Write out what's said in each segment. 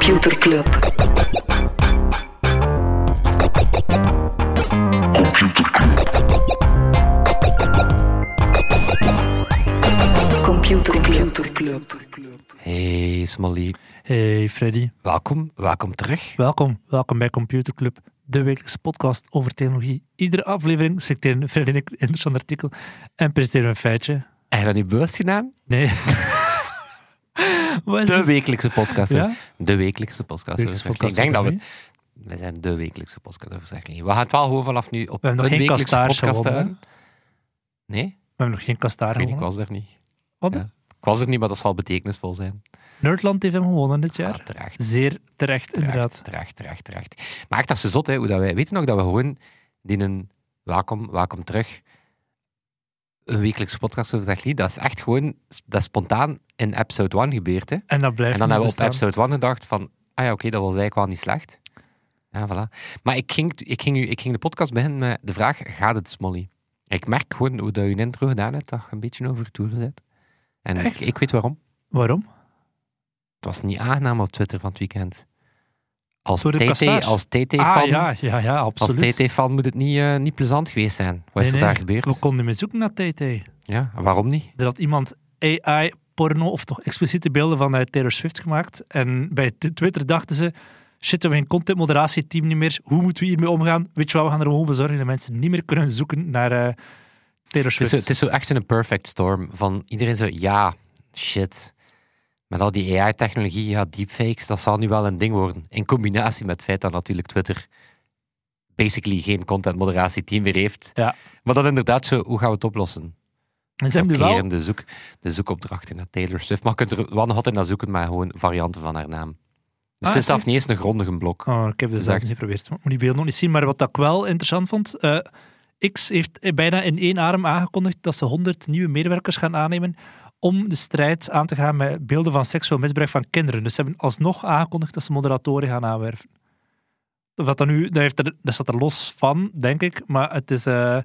Computer Club. Computer Club. Hey Smolly, Hey Freddy, welkom, welkom terug. welkom. Welkom bij Computer Club, de wekelijkse podcast over technologie. Iedere aflevering selecteren Freddy en ik een interessant artikel en presenteren we een feitje. Heb je dat niet bewust gedaan? Nee. Is De wekelijkse podcast. Ja? De wekelijkse podcast. Wekelijkse podcast Ik denk dat we... We zijn de wekelijkse podcast. We gaan het wel gewoon vanaf nu op We hebben nog een geen wekelijkse podcast. Nee? We hebben nog geen kastaar niet, ik was er niet. Wat? Ja. Ik was er niet, maar dat zal betekenisvol zijn. Nerdland heeft hem gewonnen dit jaar. Ah, terecht. Zeer terecht, inderdaad. Terecht, terecht, terecht. Maar echt, dat is zo zot, hè, hoe dat wij... Weet je nog dat we gewoon die een... Welkom, welkom terug. Een wekelijkse podcast over Zechling. Dat is echt gewoon... Dat is spontaan in episode 1 gebeurd, hè. En dat blijft En dan hebben we op episode 1 gedacht van, ah ja, oké, dat was eigenlijk wel niet slecht. Ja, voilà. Maar ik ging, ik, ging, ik ging de podcast beginnen met de vraag, gaat het Smolly? Ik merk gewoon hoe dat je een intro gedaan hebt, dat je een beetje over toer bent. En ik, ik weet waarom. Waarom? Het was niet aangenaam op Twitter van het weekend. Als TT, als TT-fan Ah, ja, ja, ja, als absoluut. TT-fan moet het niet, eh, niet plezant geweest zijn. Wat is Nee, er daar gebeurd? We konden meer zoeken naar TT. Ja, waarom niet? Er had iemand AI-porno of toch expliciete beelden van eh, Taylor Swift gemaakt. En bij Twitter dachten ze, shit, we hebben geen contentmoderatieteam niet meer. Hoe moeten we hiermee omgaan? Weet je wel, we gaan er gewoon voor zorgen dat mensen niet meer kunnen zoeken naar eh, Taylor Het is, Swift. zo, het is zo echt een perfect storm van iedereen zo, ja, shit. Met al die AI-technologie, ja, deepfakes, dat zal nu wel een ding worden. In combinatie met het feit dat natuurlijk Twitter basically geen content-moderatieteam meer heeft. Ja. Maar dat inderdaad zo, hoe gaan we het oplossen? en ze hebben nu wel... De, zoek, de zoekopdrachten naar Taylor Swift. Maar je kunt er wel nog altijd naar zoeken, maar gewoon varianten van haar naam. Dus Ah, het is zelf niet eens een grondige blok. Oh, ik heb het zelf Exact. niet geprobeerd. Ik moet die beelden nog niet zien. Maar wat ik wel interessant vond... eh, X heeft bijna in één adem aangekondigd dat ze 100 nieuwe medewerkers gaan aannemen om de strijd aan te gaan met beelden van seksueel misbruik van kinderen. Dus ze hebben alsnog aangekondigd dat ze moderatoren gaan aanwerven. Dat, dan nu, dat, heeft er, dat staat er los van, denk ik. Maar het is eh,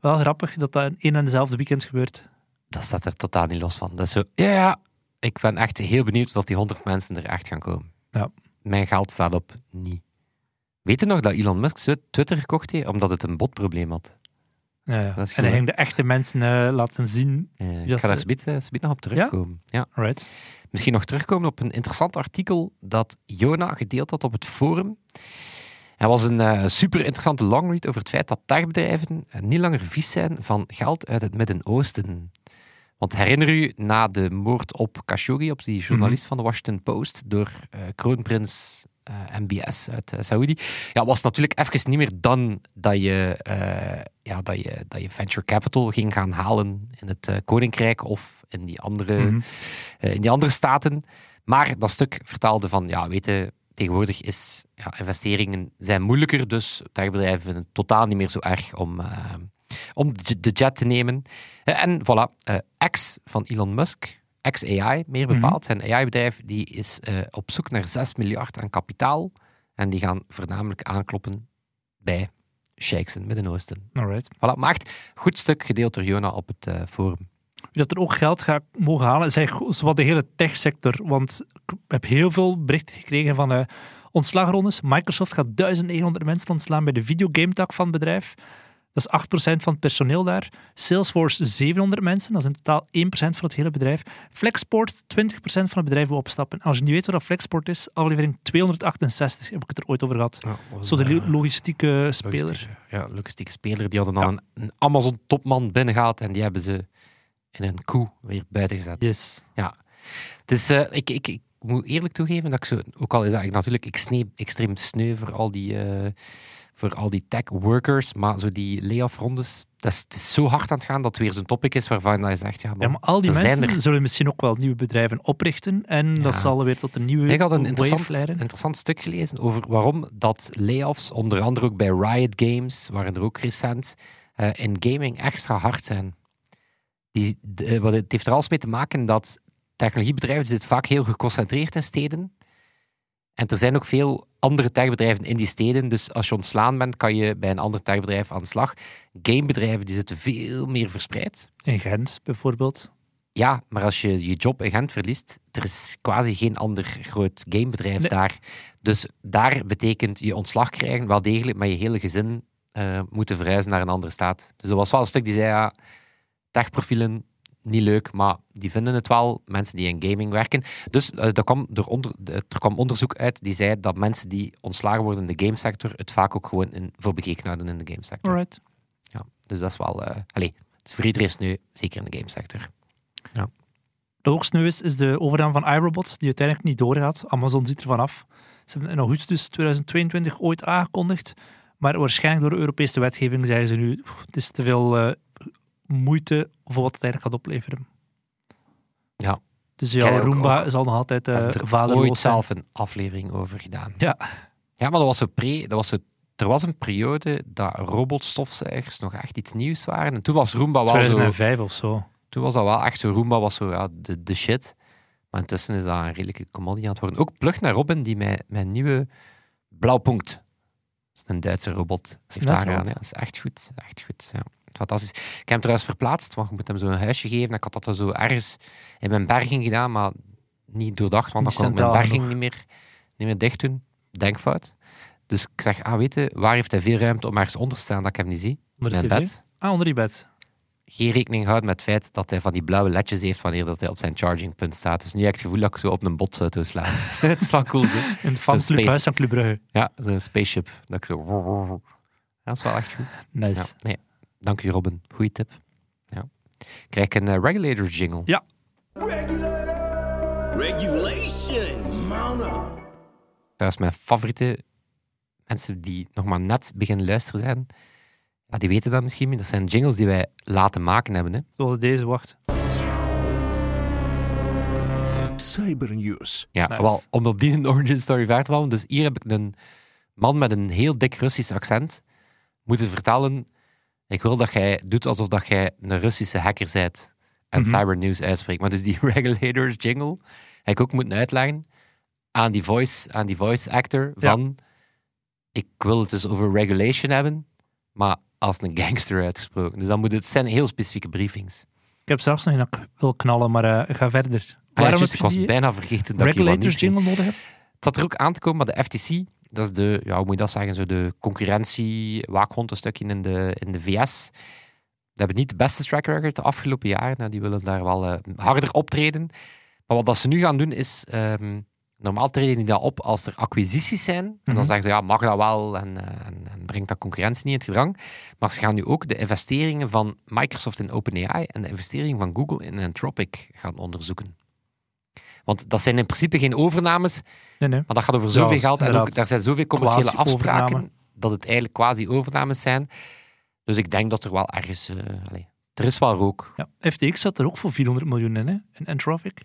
wel grappig dat dat in één en dezelfde weekend gebeurt. Dat staat er totaal niet los van. Dat is zo, ja, ja, ik ben echt heel benieuwd dat die 100 mensen er echt gaan komen. Ja. Mijn geld staat op niet. Weet je nog dat Elon Musk Twitter gekocht heeft omdat het een botprobleem had? Ja, En hij ging de echte mensen eh, laten zien. Ik ga daar ze- zometeen eh, nog op terugkomen. Ja? Right. Misschien nog terugkomen op een interessant artikel dat Jona gedeeld had op het forum. Er was een eh, super interessante longread over het feit dat techbedrijven niet langer vies zijn van geld uit het Midden-Oosten. Want herinner u, na de moord op Khashoggi, op die journalist van de Washington Post, door eh, kroonprins MBS uit eh, Saoedi, ja, was natuurlijk even niet meer dan dat je, eh, ja, dat, je, dat je venture capital ging gaan halen in het eh, Koninkrijk of in die andere Mhm. eh, in die andere staten. Maar dat stuk vertaalde van, ja, weten, tegenwoordig is ja, investeringen zijn moeilijker, dus techbedrijven het totaal niet meer zo erg om, eh, om de jet te nemen. Eh, en voilà, eh, X van Elon Musk, XAI meer Mhm. bepaald, zijn AI-bedrijf, die is eh, op zoek naar 6 miljard aan kapitaal. En die gaan voornamelijk aankloppen bij sheiks in het Midden-Oosten. Alright. Voilà, maar echt goed stuk gedeeld door Jona op het eh, forum. Wie dat er ook geld gaat mogen halen, is eigenlijk zowat de hele techsector. Want ik heb heel veel berichten gekregen van eh ontslagrondes. Microsoft gaat 1900 mensen ontslaan bij de videogame-tak van het bedrijf. Dat is 8% van het personeel daar. Salesforce 700 mensen, dat is in totaal 1% van het hele bedrijf. Flexport 20% van het bedrijf wil opstappen. En als je niet weet wat Flexport is, aflevering 268 heb ik het er ooit over gehad. Zo de lo- logistieke speler. Logistieke, ja, logistieke speler. Die hadden dan Ja. een, een Amazon-topman binnengehaald en die hebben ze in een koe weer buiten gezet. Yes. Dus eh, ik, ik, ik moet eerlijk toegeven dat ik zo, ook al is dat ik natuurlijk extreem, extreem sneu voor al die, eh, voor al die tech workers, maar zo die layoff rondes, dat is, het is zo hard aan het gaan dat het weer zo'n topic is waarvan je zegt, ja, Ja, man, maar al die mensen er- zullen misschien ook wel nieuwe bedrijven oprichten. En dat Ja. zal weer tot een nieuwe Ik had een interessant, leiden. interessant stuk gelezen over waarom dat layoffs, onder andere ook bij Riot Games, waren er ook recent, eh, in gaming extra hard zijn. Die, de- wat het heeft er alles mee te maken dat technologiebedrijven zitten vaak heel geconcentreerd in steden. En er zijn ook veel andere techbedrijven in die steden. Dus als je ontslaan bent, kan je bij een ander techbedrijf aan de slag. Gamebedrijven die zitten veel meer verspreid. In Gent bijvoorbeeld. Ja, maar als je je job in Gent verliest, er is quasi geen ander groot gamebedrijf Nee. daar. Dus daar betekent je ontslag krijgen wel degelijk met je hele gezin eh, moeten verhuizen naar een andere staat. Dus er was wel een stuk die zei, ja, techprofielen, niet leuk, maar die vinden het wel, mensen die in gaming werken. Dus eh, er, kwam door onder, er kwam onderzoek uit die zei dat mensen die ontslagen worden in de gamesector het vaak ook gewoon in, voor bekeken houden in de gamesector. Alright. Ja, dus dat is wel... eh allee, het is voor iedereen sneu, zeker in de gamesector. De ook sneu is, is de overname van iRobot, die uiteindelijk niet doorgaat. Amazon ziet ervan af. Ze hebben in augustus 2022 ooit aangekondigd, maar waarschijnlijk door de Europese wetgeving zeggen ze nu, "Oef, het is te veel eh, moeite voor wat het eigenlijk gaat opleveren. Ja. Dus ook- Roomba ook- zal nog altijd uh, er vaderloos ooit zelf een aflevering over gedaan. Ja. Ja, maar dat was zo pre... Dat was zo, er was een periode dat robotstofzuigers nog echt iets nieuws waren. En toen was Roomba wel zo... 2005 of zo. Toen was dat wel echt zo... Roomba was zo ja, de, de shit. Maar intussen is dat een redelijke commodity aan het worden. Ook plug naar Robin, die mijn, mijn nieuwe Blauwpunkt. Dat is een Duitse robot. Heeft aan. robot? Ja, dat is echt goed. Echt goed, ja. Fantastisch. Ik heb hem trouwens verplaatst, want ik moet hem zo een huisje geven. Ik had dat zo ergens in mijn berging gedaan, maar niet doordacht, want dan kon ik mijn berging niet meer, niet meer dicht doen. Denkfout. Dus ik zeg, ah, weet je, waar heeft hij veel ruimte om ergens onder te staan dat ik hem niet zie? Onder mijn bed. Ah, onder die bed. Geen rekening houden met het feit dat hij van die blauwe ledjes heeft wanneer dat hij op zijn chargingpunt staat. Dus nu heb ik het gevoel dat ik zo op een botsauto sla. het is wel cool, hè? In het Een fanclubhuis space. van Club Brugge. Ja, zo'n spaceship. Dat ik zo... Ja, dat is wel echt goed. Nice. Ja, nee. Dank u, Robin. Goeie tip. Ja. Krijg ik een eh, regulators jingle? Ja. Regulation. Mount up. Dat is mijn favoriete mensen die nog maar net beginnen luisteren zijn. Ja, die weten dat misschien niet. Dat zijn jingles die wij laten maken hebben. Hè. Zoals deze, wacht. Cybernews. Ja, Nice. wel, om op die origin story verder te komen. Dus hier heb ik een man met een heel dik Russisch accent moeten vertellen. Ik wil dat jij doet alsof dat jij een Russische hacker bent en Mhm. cybernews uitspreekt. Maar dus die regulators jingle heb ik ook moeten uitleggen aan die voice, aan die voice actor Ja. van ik wil het dus over regulation hebben, maar als een gangster uitgesproken. Dus dan moet het, zijn heel specifieke briefings. Ik heb zelfs nog een ik wil knallen, maar eh, ga verder. Ah, ja, Waarom heb ik was bijna vergeten dat ik regulators nieuws ging. jingle nodig hebt? Het zat er ook aan te komen, maar de FTC, dat is de, ja, hoe moet je dat zeggen, zo de concurrentie, waakhond een stukje in de, in de VS. Die hebben niet de beste track record de afgelopen jaren. Nou, die willen daar wel eh, harder optreden. Maar wat dat ze nu gaan doen is, ehm, normaal treden die dat op als er acquisities zijn. En dan Mhm. zeggen ze, ja, mag dat wel en, eh, en, en brengt dat concurrentie niet in het gedrang. Maar ze gaan nu ook de investeringen van Microsoft in OpenAI en de investeringen van Google in Anthropic gaan onderzoeken. Want dat zijn in principe geen overnames, Nee, nee. maar dat gaat over Ja, zoveel geld en ook, daar zijn zoveel commerciële afspraken dat het eigenlijk quasi-overnames zijn. Dus ik denk dat er wel ergens... eh, er is wel rook. Ja, FTX zat er ook voor 400 miljoen in, hè? In Anthropic.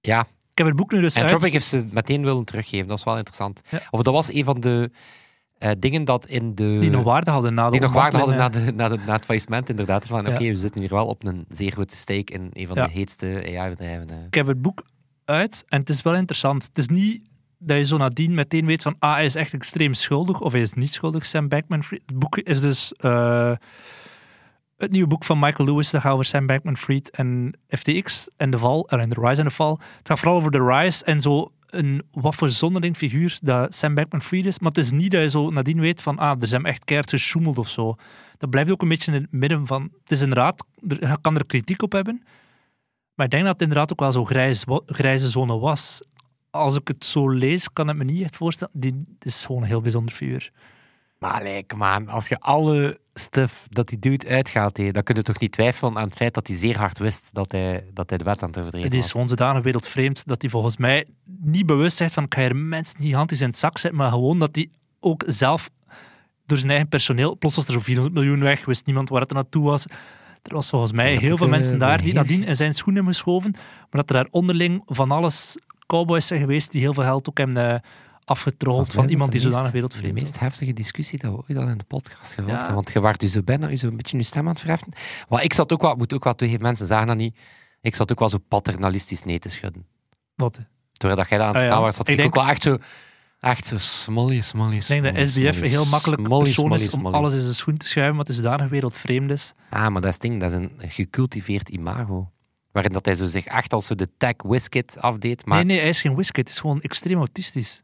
Ja, Ik heb het boek nu dus Anthropic uit. heeft ze meteen willen teruggeven. Dat is wel interessant. Ja. Of dat was een van de eh, dingen dat in de... Die nog waarde hadden na de die nog waarde hadden na, de, na, de, na het faillissement, inderdaad. Van, Ja. oké, we zitten hier wel op een zeer grote stake in een van Ja. de heetste AI-bedrijven. eh. Ik heb het boek uit en het is wel interessant. Het is niet dat je zo nadien meteen weet van ah, hij is echt extreem schuldig of hij is niet schuldig, Sam Bankman-Fried. Het boek is dus eh, het nieuwe boek van Michael Lewis, dat gaat over Sam Bankman-Fried en FTX en de val, en de rise en de val. Het gaat vooral over de rise en zo een wat voor zonderling figuur dat Sam Bankman-Fried is. Maar het is niet dat je zo nadien weet van ah, er zijn echt keihard gesjoemeld of zo. Dat blijft ook een beetje in het midden van... Het is inderdaad, er- je kan er kritiek op hebben, maar ik denk dat het inderdaad ook wel zo'n grijs, grijze zone was. Als ik het zo lees, kan ik me niet echt voorstellen. Die is gewoon een heel bijzonder figuur. Maar on, als je alle stuff dat hij doet uitgaat, hé, dan kun je toch niet twijfelen aan het feit dat hij zeer hard wist dat hij, dat hij de wet aan het overtreden Het is was. gewoon zodanig wereldvreemd dat hij volgens mij niet bewust zegt van ik ga hier mensen gigantisch in het zak zetten, maar gewoon dat hij ook zelf door zijn eigen personeel, plots was er zo 400 miljoen weg, wist niemand waar het naartoe was. Er was volgens mij Ja, heel veel eh, mensen daar die nadien in zijn schoenen hebben geschoven, maar dat er daar onderling van alles cowboys zijn geweest die heel veel geld ook hebben eh, afgetroggeld van is iemand die de zodanig wereldvreemd De was. meest heftige discussie dat we ooit al in de podcast gevoerd Ja. Want je waart dus zo bijna zo een beetje je stem aan het verheffen. Maar ik zat ook wel, moet ook wel toegeven, mensen zagen dat niet. Ik zat ook wel zo paternalistisch nee te schudden. Wat? Terwijl dat jij dat aan het Ah, ja. vertellen was, zat Ik ik, denk- ook wel echt zo... Echt zo smolly, smolly, Ik denk dat SBF een heel makkelijk smolly, persoon is om smolly. alles in zijn schoen te schuiven, wat dus zodanig wereldvreemd is. Ah, maar dat is ding, dat is een gecultiveerd imago. Waarin dat hij zo zich echt als zo de tech whiskit afdeed. Maar Nee, nee, hij is geen whisky. Het is gewoon extreem autistisch.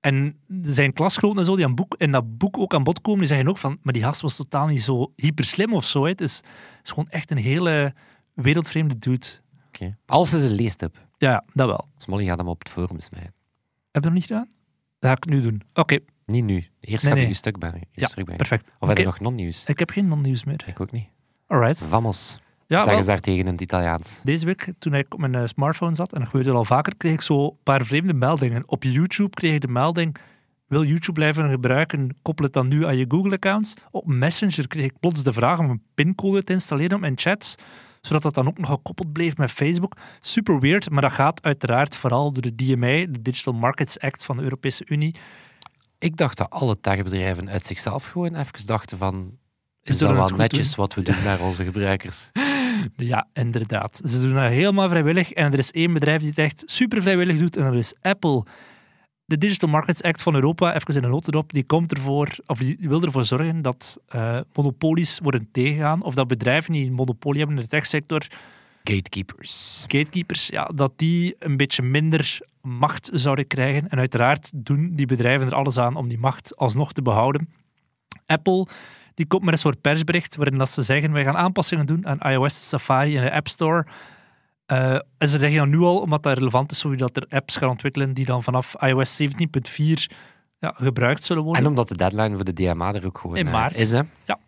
En zijn klasgenoten en zo, die aan boek, in dat boek ook aan bod komen, die zeggen ook van, maar die gast was totaal niet zo hyper slim of zo. Het, is, het is gewoon echt een hele wereldvreemde dude. Oké. Als ze ze leest heb. Ja, dat wel. Smolly gaat hem op het forum smijten. Heb je dat nog niet gedaan? Dat ga ik nu doen. Oké, Niet nu. Eerst Nee, we nee. je stuk brengen. Ja, perfect. Of heb je nog non-nieuws? Ik heb geen non-nieuws meer. Ik ook niet. Alright. Vamos. Ja, Zeggen ze daar tegen in het Italiaans. deze week, toen ik op mijn eh, smartphone zat, en dat gebeurde al vaker, kreeg ik zo een paar vreemde meldingen. Op YouTube kreeg ik de melding, wil YouTube blijven gebruiken, koppel het dan nu aan je Google-accounts. Op Messenger kreeg ik plots de vraag om een pincode te installeren op mijn chats, zodat dat dan ook nog gekoppeld bleef met Facebook. Super weird, maar dat gaat uiteraard vooral door de DMA, de Digital Markets Act van de Europese Unie. Ik dacht dat alle techbedrijven uit zichzelf gewoon even dachten van... Is dat het wel netjes doen. wat we doen naar onze gebruikers? Ja, inderdaad. Ze doen dat helemaal vrijwillig. En er is één bedrijf die het echt super vrijwillig doet, en dat is Apple. De Digital Markets Act van Europa, even in een notendop, die komt ervoor, of die wil ervoor zorgen dat eh, monopolies worden tegengegaan, of dat bedrijven die een monopolie hebben in de techsector, Gatekeepers. gatekeepers, ja, dat die een beetje minder macht zouden krijgen. En uiteraard doen die bedrijven er alles aan om die macht alsnog te behouden. Apple die komt met een soort persbericht waarin dat ze zeggen wij gaan aanpassingen doen aan iOS, Safari en de App Store. Eh, en ze zeggen dan nu al, omdat dat relevant is, zodat er apps gaan ontwikkelen die dan vanaf iOS 17.4 ja, gebruikt zullen worden. En omdat de deadline voor de DMA er ook gewoon In eh, maart. is. Hè? Ja.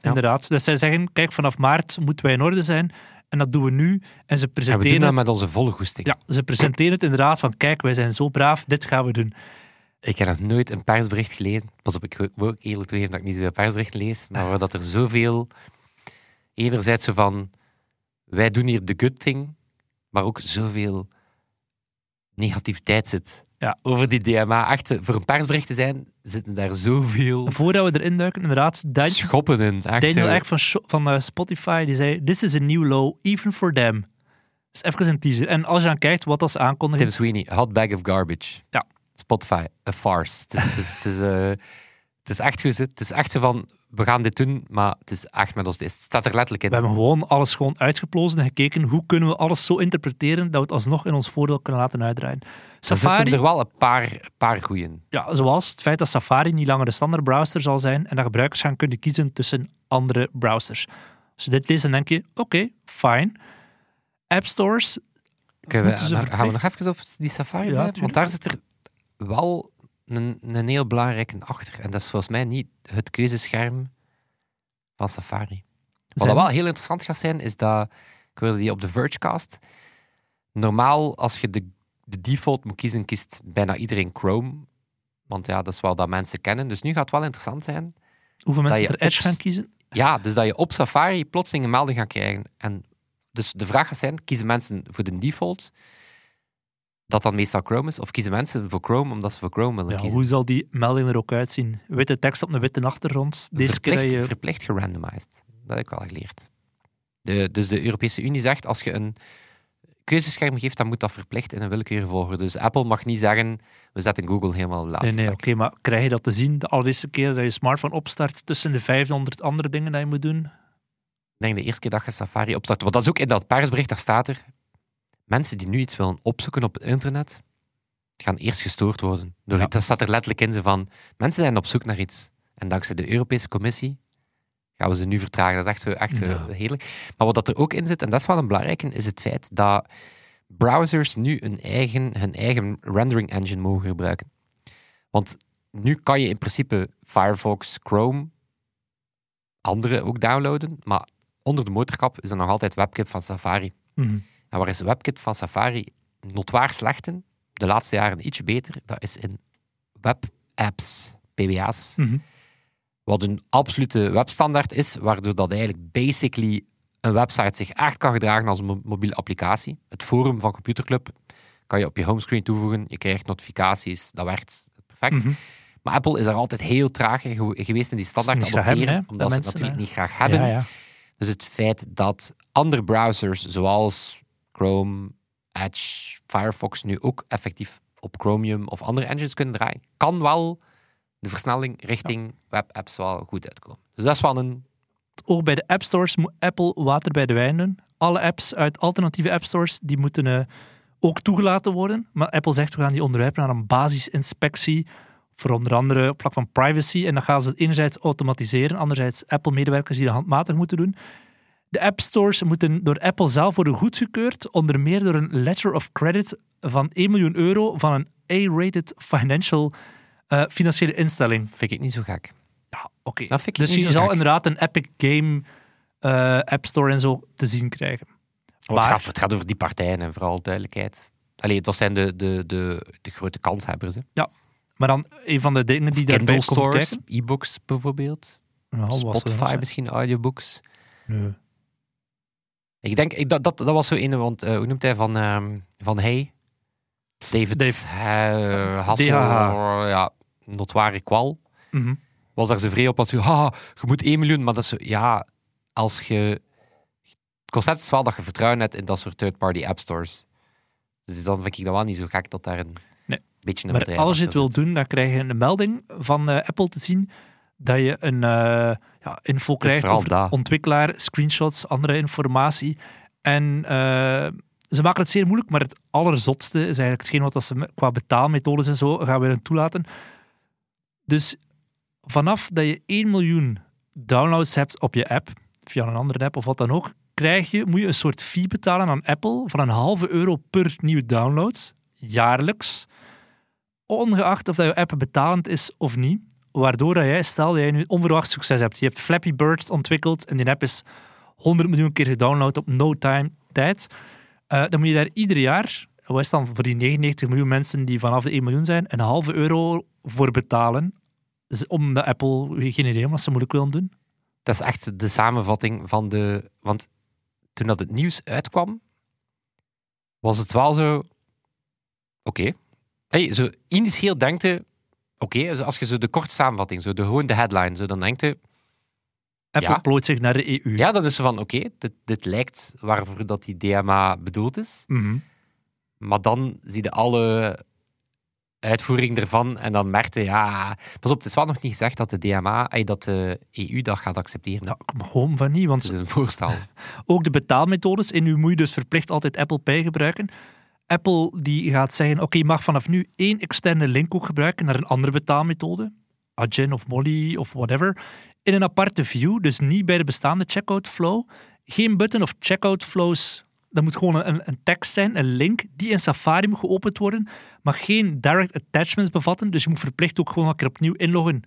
Inderdaad. Dus zij zeggen, kijk, vanaf maart moeten wij in orde zijn. En dat doen we nu. En ze En we doen presenteren dat het met onze volle goesting. ja, ze presenteren het inderdaad van kijk, wij zijn zo braaf, dit gaan we doen. Ik heb nog nooit een persbericht gelezen. Pas op, ik wil ook eerlijk toegeven dat ik niet zoveel persberichten lees. Maar waar dat er zoveel... Enerzijds zo van... Wij doen hier de good thing. Maar ook zoveel negativiteit zit. Ja. Over die DMA. Echt, voor een persbericht te zijn, zitten daar zoveel Voordat we erin duiken, inderdaad, Dan- schoppen in. Daniel. Ek van, van eh, Spotify, die zei, this is a new low, even for them. Dus even een teaser. En als je dan kijkt wat dat ze aankondigen, Tim Sweeney, hot bag of garbage. Ja. Spotify, a farce. Het is, het is, het is, het is echt goed. hè. Het is echt zo van, we gaan dit doen, maar het is echt met ons. Het staat er letterlijk in. we hebben gewoon alles gewoon uitgeplozen en gekeken, hoe kunnen we alles zo interpreteren dat we het alsnog in ons voordeel kunnen laten uitdraaien. Er zitten Safari, er wel een paar, paar goeien. ja, zoals het feit dat Safari niet langer de standaard browser zal zijn en dat gebruikers gaan kunnen kiezen tussen andere browsers. Als je dit leest, dan denk je, oké, fine. App stores, Oké, we- gaan we nog even over die Safari Ja. Want daar zit er wel een, een heel belangrijke achter. En dat is volgens mij niet het keuzescherm van Safari. Wat dat wel heel interessant gaat zijn, is dat, ik hoorde die op de Vergecast, normaal als je de, de default moet kiezen, kiest bijna iedereen Chrome. Want ja, dat is wel dat mensen kennen. Dus nu gaat het wel interessant zijn. hoeveel mensen er Edge gaan kiezen. Ja, dus dat je op Safari plotseling een melding gaat krijgen. En dus de vraag gaat zijn, kiezen mensen voor de default, dat dan meestal Chrome is, of kiezen mensen voor Chrome omdat ze voor Chrome willen Ja, kiezen? hoe zal die melding er ook uitzien? Witte tekst op een witte achtergrond. Deze keer verplicht, je... verplicht gerandomized. Dat heb ik wel geleerd. De, dus de Europese Unie zegt, als je een keuzescherm geeft, dan moet dat verplicht in een willekeurige volgorde. Dus Apple mag niet zeggen, we zetten Google helemaal de laatste Nee, nee, oké, maar krijg je dat te zien de allereerste keer dat je smartphone opstart tussen de 500 andere dingen dat je moet doen? Ik denk de eerste keer dat je Safari opstart. Want dat is ook in dat persbericht, daar staat er. Mensen die nu iets willen opzoeken op het internet, gaan eerst gestoord worden. Door, Ja. Dat staat er letterlijk in. Zo van, mensen zijn op zoek naar iets. En dankzij de Europese Commissie gaan we ze nu vertragen. Dat is echt, echt Ja. heerlijk. Maar wat dat er ook in zit, en dat is wel een belangrijke, is het feit dat browsers nu een eigen, hun eigen rendering engine mogen gebruiken. Want nu kan je in principe Firefox, Chrome, andere ook downloaden, maar onder de motorkap is er nog altijd WebKit van Safari. Mhm. En waar is WebKit van Safari notwaar slecht in? De laatste jaren iets beter. Dat is in webapps, PBA's. Mhm. Wat een absolute webstandaard is, waardoor dat eigenlijk basically een website zich echt kan gedragen als een mo- mobiele applicatie. Het forum van Computerclub kan je op je homescreen toevoegen. Je krijgt notificaties. Dat werkt perfect. Mhm. Maar Apple is daar altijd heel traag geweest in die standaard adopteren, hebben, omdat dat ze het natuurlijk niet graag hebben. Ja, ja. Dus het feit dat andere browsers, zoals Chrome, Edge, Firefox, nu ook effectief op Chromium of andere engines kunnen draaien, kan wel de versnelling richting webapps wel goed uitkomen. Dus dat is wel een ook bij de app stores moet Apple water bij de wijn doen. Alle apps uit alternatieve app stores die moeten eh, ook toegelaten worden. Maar Apple zegt we gaan die onderwerpen naar een basisinspectie. Voor onder andere op vlak van privacy. En dan gaan ze het enerzijds automatiseren, anderzijds Apple-medewerkers die dat handmatig moeten doen. De app stores moeten door Apple zelf worden goedgekeurd, onder meer door een letter of credit van 1 miljoen euro van een A-rated financial eh, financiële instelling. Vind ik niet zo gek. Ja, oké. Dat vind ik Dus niet je zal gek. inderdaad een Epic Game eh, App Store en zo te zien krijgen. Want het, gaat, het gaat over die partijen en vooral duidelijkheid. Allee, dat zijn de, de, de, de grote kanshebbers. Hè. Maar dan een van de dingen die daarbij Kindle komt stores, e-books bijvoorbeeld. Ja, Spotify misschien, audiobooks. Nee. Ik denk, ik, dat, dat, dat was zo een, want eh, hoe noemt hij van, ehm, van Hey? David Dave. eh, Hassel, ja, notoire kwal. Mhm. Was daar zo vrij op, zo, haha, je moet 1 miljoen, maar dat is zo, ja, als je... Het concept is wel dat je vertrouwen hebt in dat soort third-party app stores. Dus dan vind ik dat wel niet zo gek dat daar een Nee. beetje een Maar als je het wil doen, dan krijg je een melding van eh, Apple te zien dat je een ja, info krijgt over de ontwikkelaar, screenshots, andere informatie. En eh, ze maken het zeer moeilijk, maar het allerzotste is eigenlijk hetgeen wat ze qua betaalmethodes en zo gaan willen toelaten. Dus vanaf dat je 1 miljoen downloads hebt op je app, via een andere app of wat dan ook, krijg je, moet je een soort fee betalen aan Apple van een halve euro per nieuwe download, jaarlijks ongeacht of dat je app betalend is of niet. Waardoor dat jij, stel jij nu onverwacht succes hebt. Je hebt Flappy Bird ontwikkeld en die app is 100 miljoen keer gedownload op no time tijd. Eh, dan moet je daar ieder jaar, wat is dan voor die 99 miljoen mensen die vanaf de 1 miljoen zijn, een halve euro voor betalen. Om de Apple, geen idee, wat ze moeilijk willen doen. Dat is echt de samenvatting van de... Want toen dat het nieuws uitkwam, was het wel zo... Oké. Hey, zo initieel denkt Oké, dus als je zo de korte samenvatting, zo de, gewoon de headline, zo, dan denkt je... Apple Ja. plooit zich naar de EU. Ja, dan is ze van, oké, dit, dit lijkt waarvoor dat die DMA bedoeld is. Mhm. Maar dan zie je alle uitvoering ervan en dan merkte ja... Pas op, het is wel nog niet gezegd dat de DMA, dat de EU dat gaat accepteren. Ja, ik hoop van niet, want Het is een voorstel. Ook de betaalmethodes. In nu moet je dus verplicht altijd Apple Pay gebruiken. Apple die gaat zeggen, oké, je mag vanaf nu één externe link ook gebruiken naar een andere betaalmethode. Adyen of Molly of whatever. In een aparte view, dus niet bij de bestaande checkout flow. Geen button of checkout flows. Dat moet gewoon een, een tekst zijn, een link, die in Safari moet geopend worden. Mag geen direct attachments bevatten, dus je moet verplicht ook gewoon een keer opnieuw inloggen.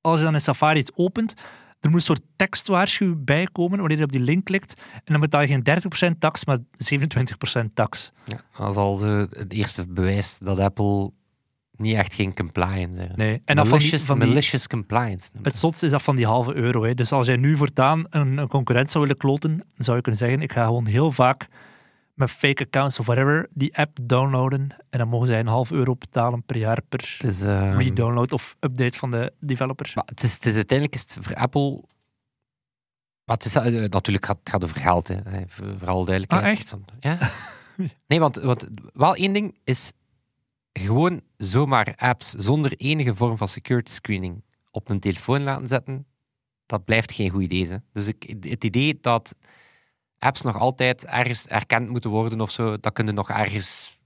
Als je dan in Safari het opent, er moet een soort tekstwaarschuwing bij komen wanneer je op die link klikt. En dan betaal je geen 30% tax, maar 27% tax. Ja, dat is al het eerste bewijs dat Apple niet echt geen compliance is. Nee. En dan van die, malicious, van die, malicious compliance. het zotste is dat van die halve euro. Hè. Dus als jij nu voortaan een, een concurrent zou willen kloten, zou je kunnen zeggen, ik ga gewoon heel vaak met fake accounts of whatever die app downloaden. En dan mogen zij een half euro betalen per jaar per is, ehm, redownload of update van de developer. maar het is, het is uiteindelijk is het voor Apple... Maar het is, eh, natuurlijk gaat het gaat over geld, hè. Eh, voor- Vooral duidelijkheid. Ah, echt? Ja. nee, want, want wel één ding is gewoon zomaar apps zonder enige vorm van security screening op een telefoon laten zetten, dat blijft geen goed idee. Hè. Dus ik, het idee dat apps nog altijd ergens erkend moeten worden of zo, dat kunnen nog ergens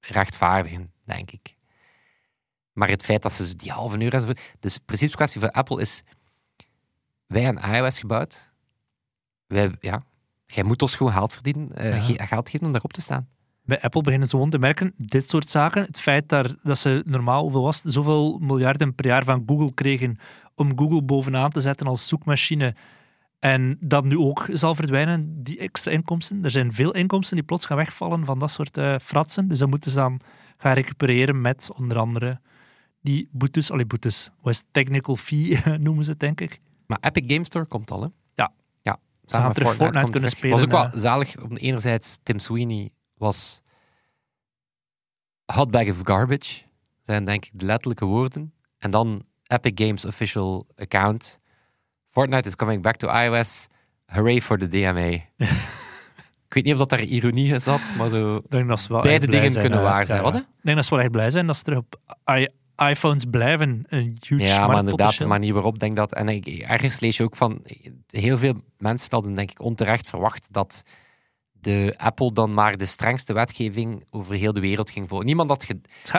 rechtvaardigen, denk ik. Maar het feit dat ze die halve euro enzovoort... Dus de principeskwestie voor Apple is... Wij hebben iOS gebouwd. Wij, ja, jij moet ons gewoon geld verdienen. Ja. ge- geld geven om daarop te staan. Bij Apple beginnen ze gewoon te merken, dit soort zaken, het feit daar, dat ze normaal, hoeveel was zoveel miljarden per jaar van Google kregen om Google bovenaan te zetten als zoekmachine, en dat nu ook zal verdwijnen, die extra inkomsten. Er zijn veel inkomsten die plots gaan wegvallen van dat soort eh, fratsen, dus dat moeten ze dan gaan recupereren met onder andere die boetes, allee boetes, wat is technical fee noemen ze het, denk ik. Maar Epic Game Store komt al, hè? Ja. Ja. gaan met terug Fortnite kunnen terug. was ook spelen, wel zalig. Om enerzijds, Tim Sweeney was hot bag of garbage. Zijn denk ik de letterlijke woorden. En dan Epic Games official account. Fortnite is coming back to iOS. Hooray for the DMA. ik weet niet of dat daar ironie in zat, maar zo... Denk dat ze wel Beide dingen zijn, kunnen eh, waar zijn. ja, ja. Ik denk dat ze wel echt blij zijn dat ze terug op i- iPhones blijven een huge Ja, maar inderdaad, de manier waarop denk dat. En ik, ergens lees je ook van. Heel veel mensen hadden, denk ik, onterecht verwacht dat de Apple dan maar de strengste wetgeving over heel de wereld ging volgen. Niemand had.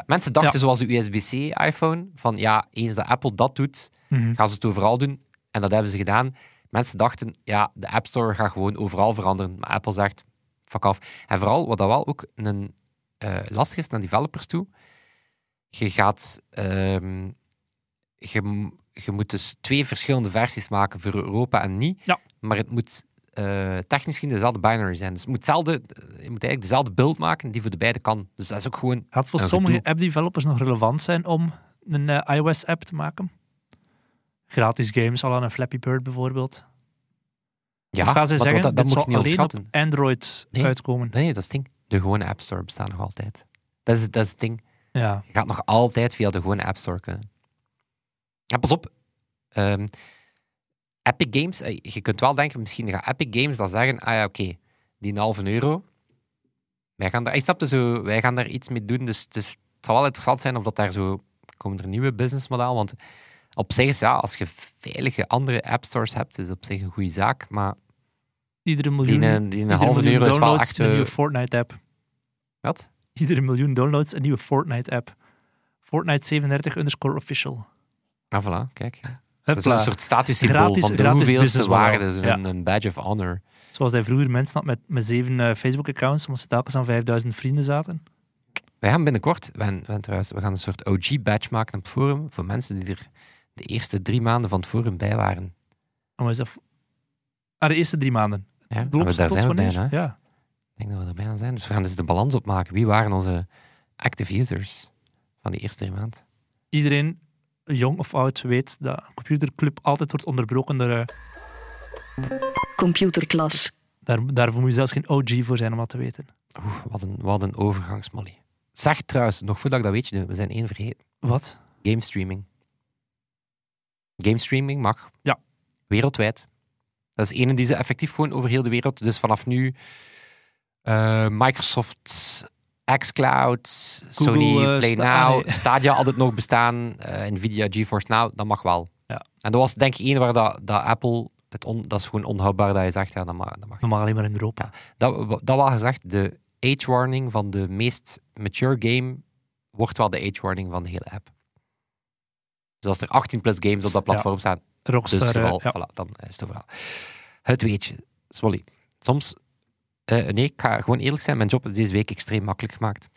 Mensen dachten, zoals de USB-C-iPhone, van ja, eens dat Apple dat doet, Mhm. gaan ze het overal doen. En dat hebben ze gedaan. Mensen dachten, ja, de App Store gaat gewoon overal veranderen. Maar Apple zegt, fuck af. En vooral, wat dat wel ook een, eh, lastig is naar developers toe, je gaat... ehm, je, moet dus twee verschillende versies maken voor Europa en niet. Ja. Maar het moet eh, technisch gezien dezelfde binary zijn. Dus het moet hetzelfde, je moet eigenlijk dezelfde build maken die voor de beide kan. Dus dat is ook gewoon... Gaat voor sommige app-developers nog relevant zijn om een eh, iOS-app te maken? Gratis games, al aan een Flappy Bird bijvoorbeeld. Ja, of gaan ze zeggen, dat, moet je niet alleen op. Android Nee. uitkomen? Nee, dat is het ding. De gewone App Store bestaat nog altijd. Dat is, het- dat is het ding. Ja. Je gaat nog altijd via de gewone App Store kunnen. Ja, pas op. Ehm, Epic Games, eh, je kunt wel denken, misschien gaat Epic Games dan zeggen, ah ja, oké, die een halve euro, wij gaan daar, zo, wij gaan daar iets mee doen, dus, dus het zal wel interessant zijn of dat daar zo, komen er een nieuwe businessmodel, want op zich is ja, als je veilige andere app stores hebt, is op zich een goede zaak, maar Iedere die, miljoen, een- die een iedere halve euro is wel echt... een eh, nieuwe Fortnite-app. wat? Iedere miljoen downloads een nieuwe Fortnite-app. Fortnite 37 underscore official. Ah, voilà, kijk. Dat is een soort statussymbool Gratis- van de hoeveelste waarde, dus Ja. een, een badge of honor. Zoals hij vroeger mensen had met, met zeven eh, Facebook-accounts, omdat ze telkens aan 5000 vrienden zaten. Wij gaan binnenkort, we, gaan- we gaan een soort OG-badge maken op het forum voor mensen die er de eerste drie maanden van het forum bij waren. Oh, maar is dat... Ah, de eerste drie maanden. Ja, maar daar zijn we wanneer? bijna. hè. Ja. Ik denk dat we er bijna zijn. Dus we gaan dus de balans opmaken. Wie waren onze active users van die eerste drie maanden? Iedereen, jong of oud, weet dat een computerclub altijd wordt onderbroken door... eh, Computerklas. daar, daarvoor moet je zelfs geen OG voor zijn om dat te weten. Oeh, wat een, wat een overgangsmolly. Zeg trouwens, nog voordat ik dat weet, je, we zijn één vergeten. Wat? Game streaming. Game streaming mag. Ja. Wereldwijd. Dat is ene die ze effectief gewoon over heel de wereld. Dus vanaf nu eh, Microsoft, xCloud, Sony eh, Play ah, Now, nee. Stadia altijd nog bestaan, eh, Nvidia GeForce Now, dat mag wel. Ja. En dat was denk ik één waar dat, dat Apple, het on, dat is gewoon onhoudbaar dat je zegt, ja, dat mag. Dat mag. Mag alleen maar in Europa. Dat, dat wel gezegd, de age-warning van de meest mature game wordt wel de age-warning van de hele app. Dus als er 18 plus games op dat platform staan, dus Rockstar, eh, geval, ja. voilà, dan is het overal. Het weetje, Swolly. Soms, eh, nee, ik ga gewoon eerlijk zijn, mijn job is deze week extreem makkelijk gemaakt.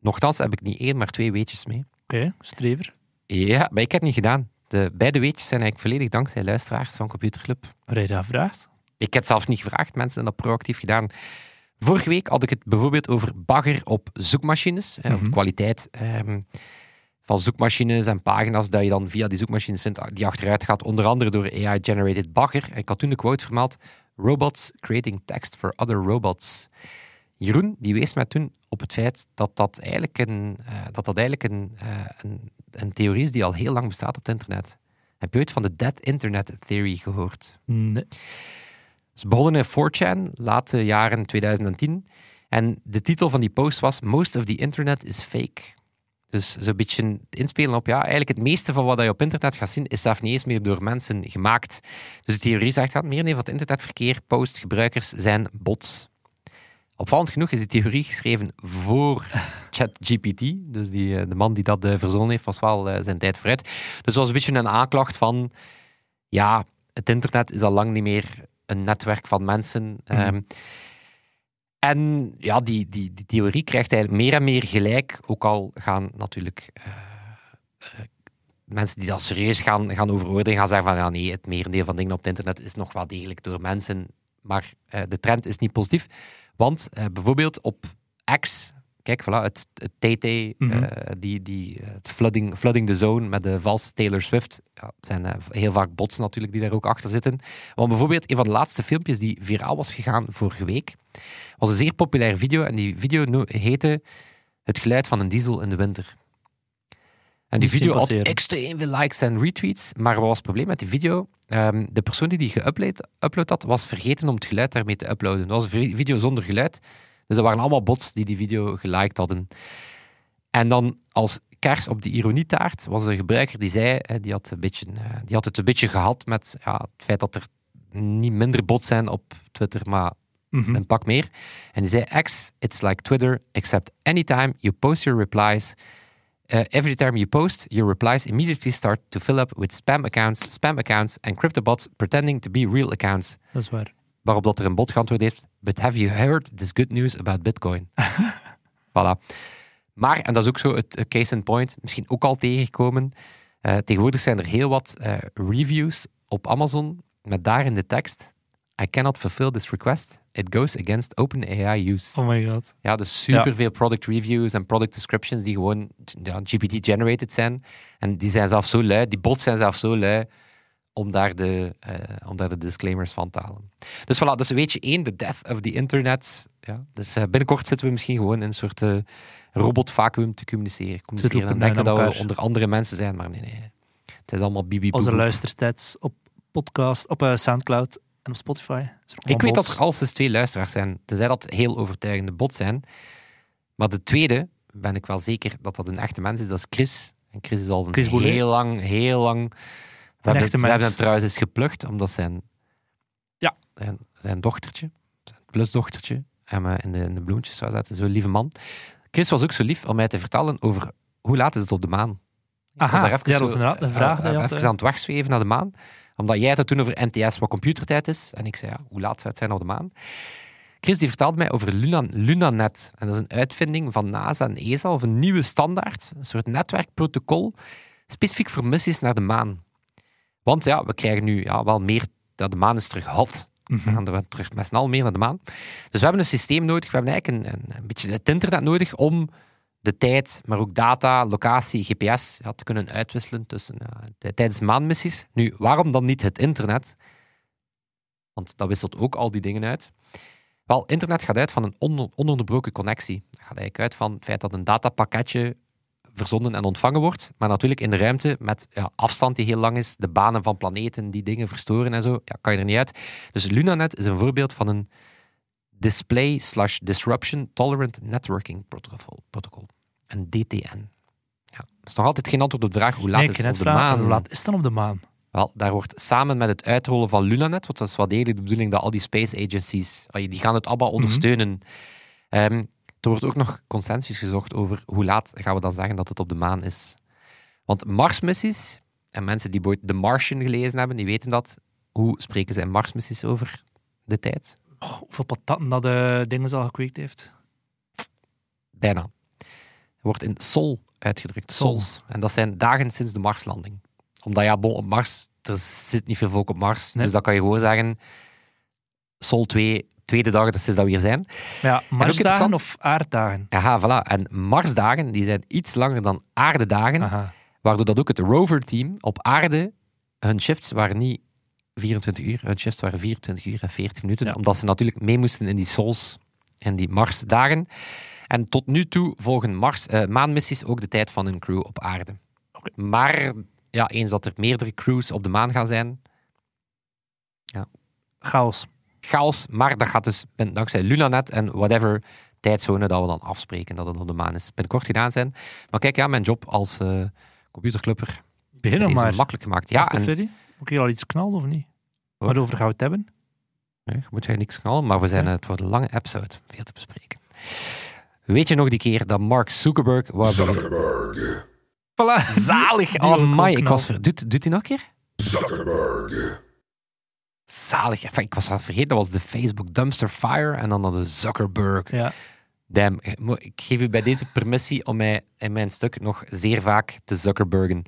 Nochtans heb ik niet één, maar twee weetjes mee. Oké, strever. Ja, maar ik heb het niet gedaan. De beide weetjes zijn eigenlijk volledig dankzij luisteraars van Computerclub. Waar je dat vraagt. Ik heb het zelf niet gevraagd, mensen hebben dat proactief gedaan. Vorige week had ik het bijvoorbeeld over bagger op zoekmachines, hè, op Mhm. kwaliteit ehm, van zoekmachines en pagina's dat je dan via die zoekmachines vindt, die achteruit gaat, onder andere door AI-generated bagger. En ik had toen de quote vermeld, robots creating text for other robots. Jeroen, die wees mij toen op het feit dat dat eigenlijk een, eh, dat dat eigenlijk een, eh, een, een theorie is die al heel lang bestaat op het internet. Heb je ooit van de Dead Internet Theory gehoord? Nee. Ze begonnen in 4chan, late jaren 2010. En de titel van die post was Most of the internet is fake. Dus zo'n beetje inspelen op, ja, eigenlijk het meeste van wat je op internet gaat zien, is zelf niet eens meer door mensen gemaakt. Dus de theorie zegt dat meer van het internetverkeer, post, gebruikers zijn bots. Opvallend genoeg is die theorie geschreven voor ChatGPT. Dus die, eh, de man die dat eh, verzonnen heeft, was wel eh, zijn tijd vooruit. Dus was een beetje een aanklacht van, ja, het internet is al lang niet meer een netwerk van mensen. Ehm, en ja, die, die, die theorie krijgt eigenlijk meer en meer gelijk. Ook al gaan natuurlijk eh, eh, mensen die dat serieus gaan, gaan overoordelen, gaan zeggen van ja nee, het merendeel van dingen op het internet is nog wel degelijk door mensen. Maar eh, de trend is niet positief. Want bijvoorbeeld op X, kijk, voilà, het, het TT, Mhm. eh, die, die, eh, het flooding, flooding the zone met de valse Taylor Swift. Ja, het zijn eh, heel vaak bots natuurlijk die daar ook achter zitten. Want bijvoorbeeld, een van de laatste filmpjes die viraal was gegaan vorige week, was een zeer populaire video. En die video heette Het geluid van een diesel in de winter. En die video had extreem veel likes en retweets. Maar wat was het probleem met die video? Ehm, de persoon die die geüpload upload had, was vergeten om het geluid daarmee te uploaden. Dat was een vi- video zonder geluid. Dus dat waren allemaal bots die die video geliked hadden. En dan als kers op de ironietaart was een gebruiker die zei, die had, een beetje, eh, die had het een beetje gehad met ja, het feit dat er niet minder bots zijn op Twitter, maar Mhm. een pak meer. En die zei, X, it's like Twitter, except anytime you post your replies, uh, every time you post, your replies immediately start to fill up with spam accounts, spam accounts and cryptobots pretending to be real accounts. Dat is waar. Waarop dat er een bot geantwoord heeft, but have you heard this good news about Bitcoin? voilà. Maar, en dat is ook zo het case in point, misschien ook al tegengekomen, eh, tegenwoordig zijn er heel wat eh, reviews op Amazon met daar in de tekst, I cannot fulfill this request. It goes against OpenAI use. Oh my god. Ja, dus superveel product reviews en product descriptions die gewoon ja, GPT-generated zijn. En die zijn zelfs zo lui, die bots zijn zelfs zo lui, om daar de, eh, om daar de disclaimers van te halen. Dus voilà, dus weet je één, de death of the internet. Ja, dus eh, binnenkort zitten we misschien gewoon in een soort uh, robotvacuum te communiceren. communiceren en denken dat we onder andere mensen zijn, maar nee, nee. Het is allemaal bibi Onze luisterstijds op podcast, op eh, Soundcloud en op Spotify. Ik weet dat er al twee luisteraars zijn, tenzij dat heel overtuigende bots zijn. Maar de tweede ben ik wel zeker dat dat een echte mens is, dat is Chris. En Chris is al een Chris heel lang, heel lang... We hebben, echte het, we hebben mens. hem trouwens eens geplukt, omdat zijn, Ja. zijn, zijn dochtertje, zijn plusdochtertje, hem eh, in de, in de bloemetjes zou zetten. Zo'n lieve man. Chris was ook zo lief om mij te vertellen over hoe laat is het op de maan. Aha, daar ja, even dat was inderdaad een eh, vraag eh, had, even aan het wegzweven naar de maan. Omdat jij het toen over NTS wat computertijd is. En ik zei, ja, hoe laat zou het zijn op de maan? Chris die vertelde mij over Luna, LunaNet. En dat is een uitvinding van NASA en ESA, of een nieuwe standaard. Een soort netwerkprotocol, specifiek voor missies naar de maan. Want ja, we krijgen nu ja, wel meer... Ja, de maan is terug hot. We Mhm. gaan er terug met snel meer naar de maan. Dus we hebben een systeem nodig. We hebben eigenlijk een, een, een beetje het internet nodig om de tijd, maar ook data, locatie, GPS ja, te kunnen uitwisselen tussen, ja, t- tijdens maanmissies. Nu, waarom dan niet het internet? Want dat wisselt ook al die dingen uit. Wel, internet gaat uit van een on- ononderbroken connectie. Dat gaat eigenlijk uit van het feit dat een datapakketje verzonden en ontvangen wordt, maar natuurlijk in de ruimte met ja, afstand die heel lang is, de banen van planeten die dingen verstoren en zo, ja, kan je er niet uit. Dus LunaNet is een voorbeeld van een Display slash Disruption Tolerant Networking Protocol. protocol. Een DTN. Ja, dat is nog altijd geen antwoord op de vraag hoe laat Nee, is het op de maan. Hoe laat is het dan op de maan? Wel, daar wordt samen met het uitrollen van LunaNet, want dat is wel degelijk de bedoeling dat al die space agencies, die gaan het allemaal Mhm. ondersteunen. Ehm, er wordt ook nog consensus gezocht over hoe laat gaan we dan zeggen dat het op de maan is. Want Marsmissies, en mensen die ooit The Martian gelezen hebben, die weten dat. Hoe spreken ze in Marsmissies over de tijd? Oh, hoeveel patatten dat de dingen al gekweekt heeft. Bijna. wordt in sol uitgedrukt. Sol. Sols. En dat zijn dagen sinds de Marslanding. Omdat ja, bon, op Mars, er zit niet veel volk op Mars. Nee. Dus dan kan je gewoon zeggen, Sol 2, tweede dag dat sinds dat we hier zijn. Ja, Marsdagen of aarddagen? Aha, voilà. En Marsdagen, die zijn iets langer dan aardedagen. Aha. Waardoor dat ook het rover-team op aarde, hun shifts waren niet 24 uur, hun shifts waren 24 uur en 40 minuten. Ja. Omdat ze natuurlijk mee moesten in die sols en die Marsdagen. En tot nu toe volgen Mars, eh, maanmissies ook de tijd van hun crew op aarde. Maar ja, eens dat er meerdere crews op de maan gaan zijn, Chaos. Chaos. Maar dat gaat dus ben- dankzij LunaNet en whatever tijdzone dat we dan afspreken dat het op de maan is. Binnenkort gedaan zijn. Maar kijk, ja, mijn job als eh computerclubber Begin nog is maar. makkelijk gemaakt. Ja, en Freddy. Moet ik hier al iets knallen of niet? Waarover gaan we het hebben? Nee, je moet jij niks knallen, maar we zijn, het wordt een lange episode. Veel te bespreken. Weet je nog die keer dat Mark Zuckerberg... bewe- Zuckerberg. Voilà. Zalig! Oh my, ik was... ver- Doet, doet hij nog een keer? Zuckerberg. Zalig. Enfin, ik was dat vergeten, dat was de Facebook Dumpster Fire en dan hadden Zuckerberg. Ja. Damn, ik mo- ik geef u bij deze permissie om mij in mijn stuk nog zeer vaak te Zuckerbergen.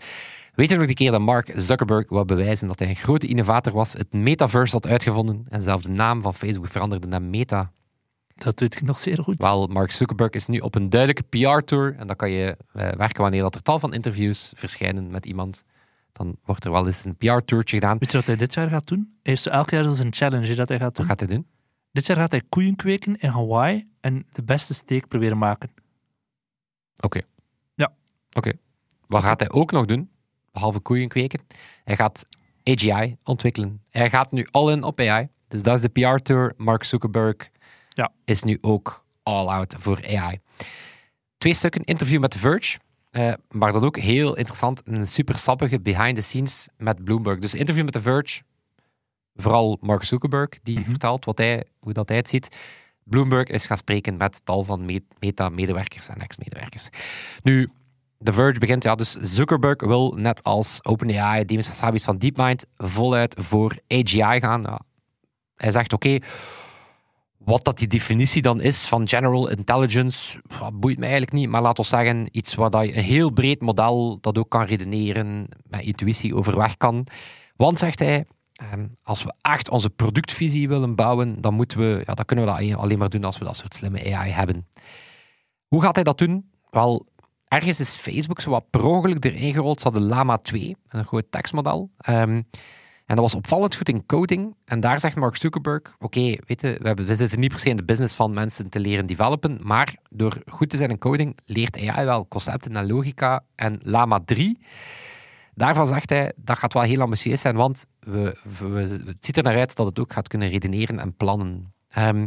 Weet je nog die keer dat Mark Zuckerberg wou bewijzen dat hij een grote innovator was, het metaverse had uitgevonden en zelfs de naam van Facebook veranderde naar Meta? Dat weet ik nog zeer goed. Wel, Mark Zuckerberg is nu op een duidelijke PR-tour. En dan kan je eh, werken wanneer dat er tal van interviews verschijnen met iemand. Dan wordt er wel eens een PR-tourtje gedaan. Weet je wat hij dit jaar gaat doen? Hij heeft elk jaar zo'n challenge dat hij gaat Wat doen. gaat hij doen? Dit jaar gaat hij koeien kweken in Hawaii en de beste steak proberen maken. Oké. Ja. Oké. Wat gaat hij ook nog doen? Behalve koeien kweken. Hij gaat AGI ontwikkelen. Hij gaat nu all in op AI. Dus dat is de PR-tour. Mark Zuckerberg Ja. is nu ook all out voor AI. Twee stukken interview met The Verge. Eh, maar dan ook heel interessant, een super sappige behind the scenes met Bloomberg. Dus interview met The Verge, vooral Mark Zuckerberg, die Mhm. vertelt wat hij, hoe dat hij het ziet. Bloomberg is gaan spreken met tal van me- Meta-medewerkers en ex-medewerkers. Nu, The Verge begint, ja, dus Zuckerberg wil net als OpenAI, Demis Hassabis van DeepMind, voluit voor AGI gaan. Ja, hij zegt, oké, wat dat die definitie dan is van general intelligence, boeit me eigenlijk niet, maar laat ons zeggen, iets dat je een heel breed model dat ook kan redeneren, met intuïtie overweg kan. Want, zegt hij, ehm, als we echt onze productvisie willen bouwen, dan, moeten we, ja, dan kunnen we dat alleen maar doen als we dat soort slimme AI hebben. Hoe gaat hij dat doen? Wel, ergens is Facebook zo wat per ongeluk erin gerold. Ze hadden Lama 2, een groot tekstmodel. Ehm, en dat was opvallend goed in coding. En daar zegt Mark Zuckerberg, oké, weet je, we, we zitten niet per se in de business van mensen te leren developen, maar door goed te zijn in coding leert AI wel concepten en logica. En Lama 3, daarvan zegt hij, dat gaat wel heel ambitieus zijn, want we- het ziet er naar uit dat het ook gaat kunnen redeneren en plannen. Ehm,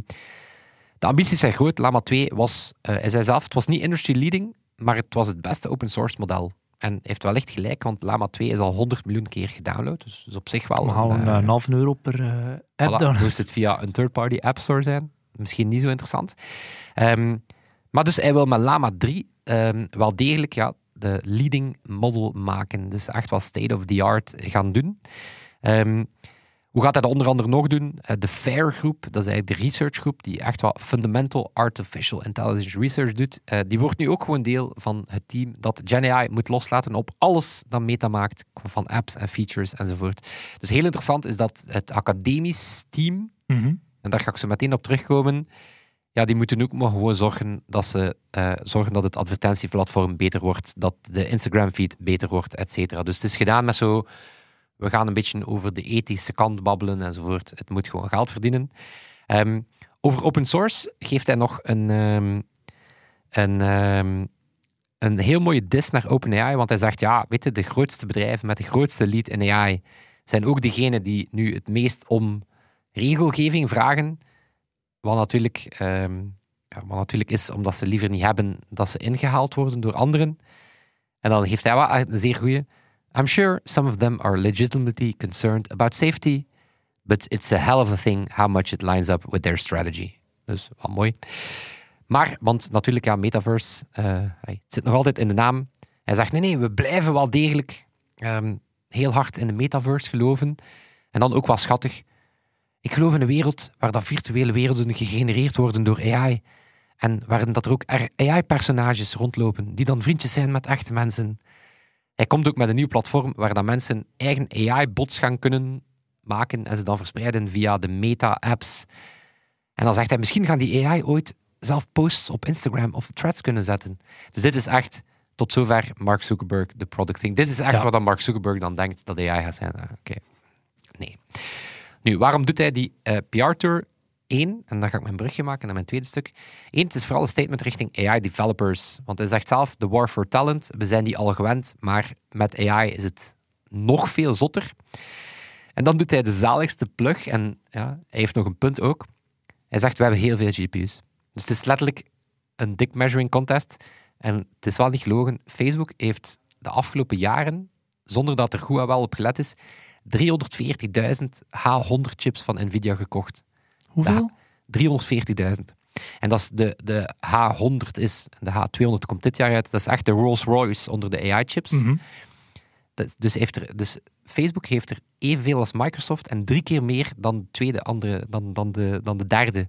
de ambities zijn groot. Lama 2 was, eh, hij zei zelf, het was niet industry leading, maar het was het beste open source model. En heeft wellicht gelijk, want Lama 2 is al 100 miljoen keer gedownload. Dus is op zich wel We halen een, eh, een half euro per eh, app Voilà, dan. moest het via een third-party app store zijn. Misschien niet zo interessant. Ehm, maar dus hij wil met Lama 3 ehm, wel degelijk ja, de leading model maken. Dus echt wat state of the art gaan doen. Ehm, hoe gaat hij dat onder andere nog doen? Eh, de FAIR groep, dat is eigenlijk de researchgroep die echt wat fundamental artificial intelligence research doet. Eh, die wordt nu ook gewoon deel van het team dat GenAI moet loslaten op alles dat Meta maakt, van apps en features enzovoort. Dus heel interessant is dat het academisch team, Mhm. en daar ga ik zo meteen op terugkomen, ja, die moeten ook maar gewoon zorgen dat, ze, eh, zorgen dat het advertentieplatform beter wordt, dat de Instagram-feed beter wordt, et cetera. Dus het is gedaan met zo, we gaan een beetje over de ethische kant babbelen enzovoort. Het moet gewoon geld verdienen. Ehm, over open source geeft hij nog een, ehm, een, ehm, een heel mooie dis naar OpenAI, want hij zegt, ja, weet je, de grootste bedrijven met de grootste lead in AI zijn ook degenen die nu het meest om regelgeving vragen, wat natuurlijk, ja, wat natuurlijk is omdat ze liever niet hebben dat ze ingehaald worden door anderen. En dan heeft hij wel een zeer goede. I'm sure some of them are legitimately concerned about safety, but it's a hell of a thing how much it lines up with their strategy. Dus wel mooi. Maar, want natuurlijk, ja, metaverse, eh, het zit nog altijd in de naam. Hij zegt, nee, nee, we blijven wel degelijk ehm, heel hard in de metaverse geloven. En dan ook wel schattig. Ik geloof in een wereld waar dat virtuele werelden gegenereerd worden door AI. En waarin dat er ook AI-personages rondlopen, die dan vriendjes zijn met echte mensen. Hij komt ook met een nieuw platform waar dat mensen eigen AI-bots gaan kunnen maken en ze dan verspreiden via de meta-apps. En dan zegt hij, misschien gaan die AI ooit zelf posts op Instagram of threads kunnen zetten. Dus dit is echt, tot zover Mark Zuckerberg, de product thing. Dit is echt Ja. wat dan Mark Zuckerberg dan denkt dat AI gaat zijn. Ah, Oké. Nee. Nu, waarom doet hij die eh, PR-tour? Eén, en dan ga ik mijn brugje maken naar mijn tweede stuk. Eén, het is vooral een statement richting AI-developers. Want hij zegt zelf, de war for talent, we zijn die al gewend, maar met AI is het nog veel zotter. En dan doet hij de zaligste plug, en ja, hij heeft nog een punt ook. Hij zegt, we hebben heel veel GPU's. Dus het is letterlijk een dick measuring contest. En het is wel niet gelogen, Facebook heeft de afgelopen jaren, zonder dat er goed wel op gelet is, 340.000 H100-chips van Nvidia gekocht. Hoeveel? 340.000. En dat is de, de H100 is, de H200 komt dit jaar uit, dat is echt de Rolls-Royce onder de AI-chips. Mhm. Dus, heeft er, dus Facebook heeft er evenveel als Microsoft en drie keer meer dan de tweede andere, dan, dan, de, dan de derde.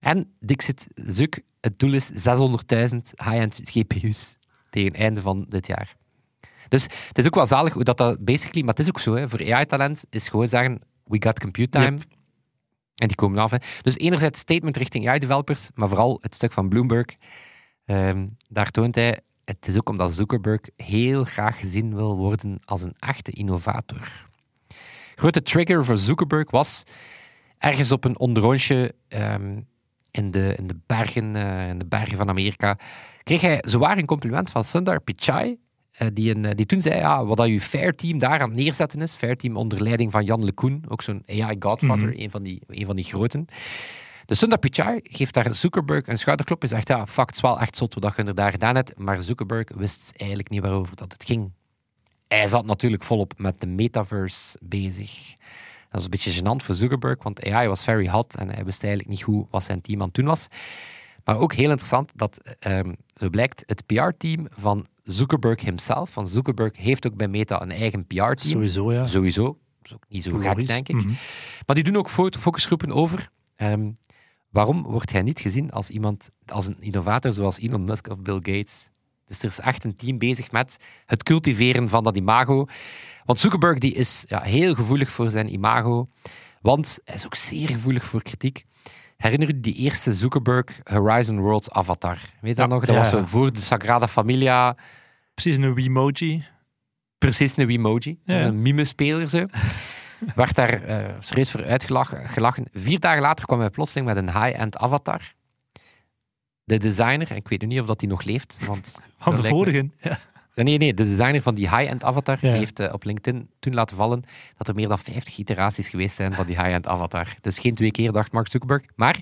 En Dixit Zuk, het doel is 600.000 high-end GPU's tegen het einde van dit jaar. Dus het is ook wel zalig hoe dat, dat basically, maar het is ook zo, hè, voor AI-talent is gewoon zeggen, we got compute time. Yep. En die komen af. Dus enerzijds statement richting AI-developers, maar vooral het stuk van Bloomberg. Ehm, daar toont hij, het is ook omdat Zuckerberg heel graag gezien wil worden als een echte innovator. Grote trigger voor Zuckerberg was ergens op een onderrondje ehm, in, de, in, de bergen, eh, in de bergen van Amerika. Kreeg hij zowaar een compliment van Sundar Pichai, die, een, eh, die toen zei ja, wat dat je Fair Team daar aan het neerzetten is. Fair Team onder leiding van Jan LeCun, ook zo'n AI Godfather, Mhm. een, van die, een van die groten. De Sundar Pichai geeft daar Zuckerberg een schouderklop en zegt, ja, fuck, het is wel echt zot wat je er daar gedaan hebt, maar Zuckerberg wist eigenlijk niet waarover dat het ging. Hij zat natuurlijk volop met de metaverse bezig. Dat is een beetje gênant voor Zuckerberg, want AI was very hot en hij wist eigenlijk niet goed wat zijn team aan het doen was. Maar ook heel interessant dat, ehm, zo blijkt, het PR-team van Zuckerberg himself, van Zuckerberg heeft ook bij Meta een eigen PR-team. Sowieso, ja. Sowieso. Dat is ook niet zo gek, denk ik. Mhm. Maar die doen ook fo- focusgroepen over. ehm, waarom wordt hij niet gezien als iemand, als een innovator zoals Elon Musk of Bill Gates? Dus er is echt een team bezig met het cultiveren van dat imago. Want Zuckerberg die is ja, heel gevoelig voor zijn imago, want hij is ook zeer gevoelig voor kritiek. Herinner je die eerste Zuckerberg Horizon Worlds avatar? Weet je dat nog? Dat ja, was zo voor de Sagrada Familia Precies een Wiimoji. precies een Wiimoji, een mime-speler zo. Werd daar eh serieus voor uitgelachen. gelachen. Vier dagen later kwam hij plotseling met een high-end avatar. De designer, en ik weet nu niet of dat hij nog leeft, want... Van de vorige. Ja. Nee, nee, de designer van die high-end avatar Ja. heeft eh, op LinkedIn toen laten vallen dat er meer dan 50 iteraties geweest zijn van die high-end avatar. Dus geen twee keer, dacht Mark Zuckerberg. Maar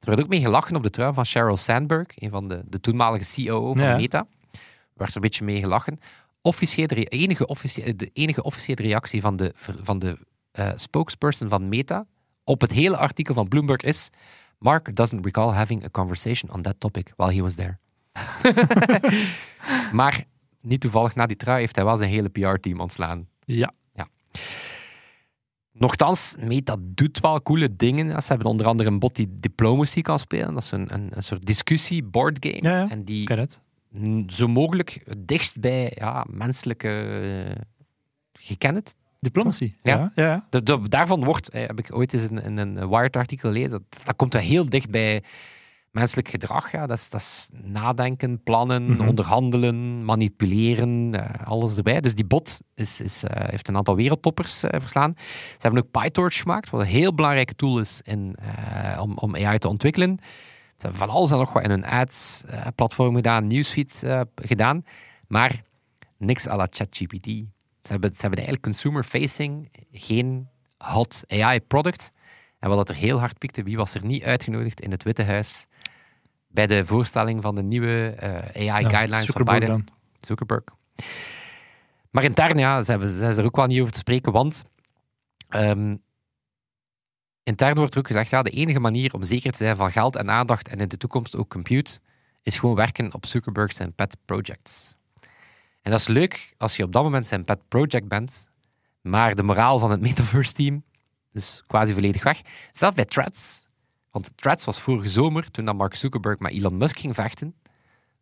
er werd ook mee gelachen op de trui van Sheryl Sandberg, een van de, de toenmalige CEO van Ja. Meta. Er werd er een beetje mee gelachen. Officiële, enige, officie- de enige officiële reactie van de, van de eh, spokesperson van Meta op het hele artikel van Bloomberg is Mark doesn't recall having a conversation on that topic while he was there. maar niet toevallig na die trui heeft hij wel zijn hele PR-team ontslaan. ja. Nochtans, Meta doet wel coole dingen. Ze hebben onder andere een bot die diplomacy kan spelen. Dat is een, een, een soort discussie boardgame. Ja, ja. En die zo mogelijk het dichtst bij ja, menselijke... je kent het? Diplomacy. Ja. Ja. Ja. ja. De- de- daarvan wordt, eh, heb ik ooit eens in, in een Wired-artikel gelezen, dat, dat komt wel heel dicht bij menselijk gedrag. Ja. Dat, is, dat is nadenken, plannen, Mhm. onderhandelen, manipuleren, eh, alles erbij. Dus die bot is, is, eh, heeft een aantal wereldtoppers eh, verslaan. Ze hebben ook PyTorch gemaakt, wat een heel belangrijke tool is in, om, om AI te ontwikkelen. Ze hebben van alles en nog wat in hun ads-platform gedaan, newsfeed gedaan, maar niks à la ChatGPT. Ze hebben, ze hebben eigenlijk consumer-facing, geen hot AI-product. En wat dat er heel hard pikte, wie was er niet uitgenodigd in het Witte Huis bij de voorstelling van de nieuwe eh, AI-guidelines van Biden? dan. Zuckerberg. Maar intern, ja, ze, hebben, ze zijn er ook wel niet over te spreken, want ehm, intern wordt er ook gezegd, ja, de enige manier om zeker te zijn van geld en aandacht en in de toekomst ook compute, is gewoon werken op Zuckerberg zijn pet projects. En dat is leuk als je op dat moment zijn pet project bent, maar de moraal van het metaverse-team is quasi volledig weg. Zelfs bij Threads, want Threads was vorige zomer, toen dat Mark Zuckerberg met Elon Musk ging vechten,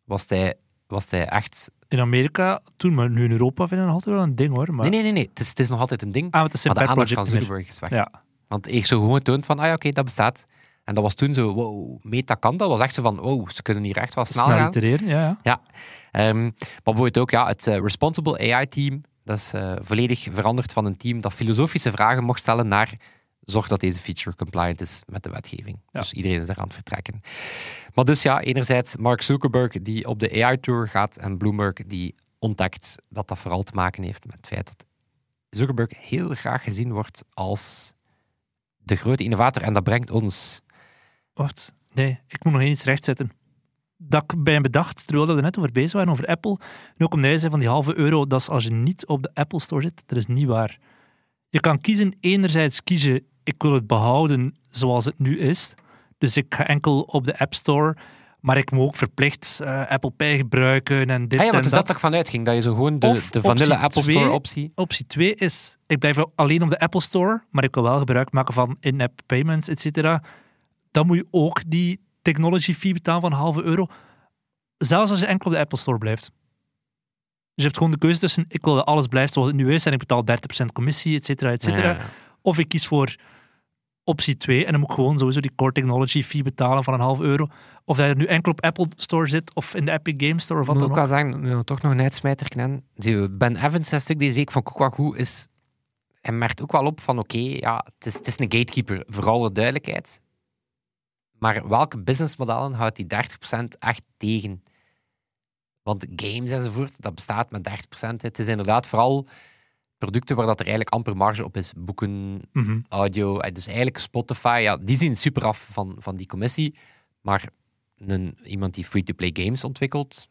was hij, was hij echt In Amerika toen, maar nu in Europa vinden we nog altijd wel een ding hoor. Maar... Nee, nee, nee, nee. Het, is, het is nog altijd een ding. Ah, het is een maar de aandacht van meer. Zuckerberg is weg. Ja. Want ik zo gewoon toont van, ah ja, oké, dat bestaat. En dat was toen zo, wow, meta kan dat. was echt zo van, wow, ze kunnen hier echt wel snel Snel gaan. itereren, ja. ja. Ehm, maar bijvoorbeeld ook ja, het eh, Responsible AI-team, dat is eh, volledig veranderd van een team dat filosofische vragen mocht stellen naar zorg dat deze feature compliant is met de wetgeving. Ja. Dus iedereen is daar aan het vertrekken. Maar dus ja, enerzijds Mark Zuckerberg die op de AI-tour gaat en Bloomberg die ontdekt dat dat vooral te maken heeft met het feit dat Zuckerberg heel graag gezien wordt als de grote innovator. En dat brengt ons... Wacht, nee, ik moet nog eens rechtzetten. Dat ik bij hem bedacht, terwijl we er net over bezig waren, over Apple. En ook hij zei van die halve euro, dat is als je niet op de Apple Store zit. Dat is niet waar. Je kan kiezen, enerzijds kiezen, ik wil het behouden zoals het nu is. Dus ik ga enkel op de App Store, maar ik moet ook verplicht eh, Apple Pay gebruiken en dit Ah ja, en want is dat. dat toch vanuit ging, dat je zo gewoon de, Of de vanille Apple Store optie... Optie 2 is, ik blijf alleen op de Apple Store, maar ik wil wel gebruik maken van in-app payments, et cetera. Dan moet je ook die technology fee betalen van een halve euro. Zelfs als je enkel op de Apple Store blijft. Dus je hebt gewoon de keuze tussen, ik wil dat alles blijft zoals het nu is en ik betaal 30% commissie, et cetera, et cetera. Ja, ja. Of ik kies voor optie 2 en dan moet ik gewoon sowieso die core technology fee betalen van een half euro. Of dat je nu enkel op Apple Store zit of in de Epic Game Store of Ik wat dan ook ook. wel zeggen, nou, toch nog een uitsmijter kennen. Ben Evans, zijn stuk deze week van Goed, is... Hij merkt ook wel op van, oké, ja, het is, het is een gatekeeper, voor alle duidelijkheid. Maar welke businessmodellen houdt die 30% echt tegen? Want games enzovoort, dat bestaat met 30%. Het is inderdaad vooral producten waar dat er eigenlijk amper marge op is. Boeken, Mhm. audio. eh, Dus eigenlijk Spotify, ja, die zien super af van, van die commissie. Maar een, iemand die free-to-play games ontwikkelt,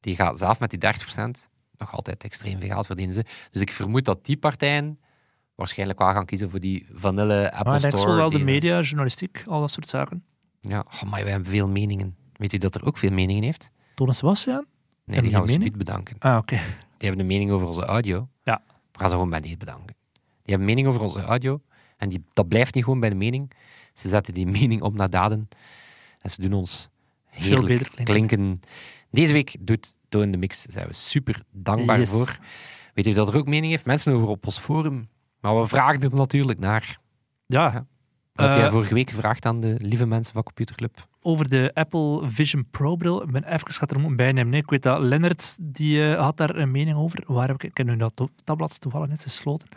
die gaat zelf met die 30% nog altijd extreem veel geld verdienen. Ze. Dus ik vermoed dat die partijen waarschijnlijk wel gaan kiezen voor die vanille Apple Maar Store. zo wel de die- media, journalistiek, al dat soort zaken. Ja, oh, maar wij hebben veel meningen. Weet u dat er ook veel meningen heeft? Toon Sebastian? Nee, die gaan we niet bedanken. Ah, oké. Die hebben een mening over onze audio. Ja. Gaan ze gewoon bij niet bedanken. Die hebben mening over onze audio. En die, dat blijft niet gewoon bij de mening. Ze zetten die mening om naar daden. En ze doen ons heerlijk beter klinken. Deze week doet Toon de Mix. Daar zijn we super dankbaar Yes. voor. Weet u dat er ook mening heeft? Mensen over op ons forum. Maar we vragen er natuurlijk naar. Ja, Ja. Heb jij Eh, vorige week gevraagd aan de lieve mensen van Computerclub. Over de Apple Vision Pro bril. Ik ben even gaat er moeten bijnemen. Ik weet dat Lennart die, eh, had daar een mening over. Waar heb ik, ik heb nu dat tabblad toevallig net gesloten.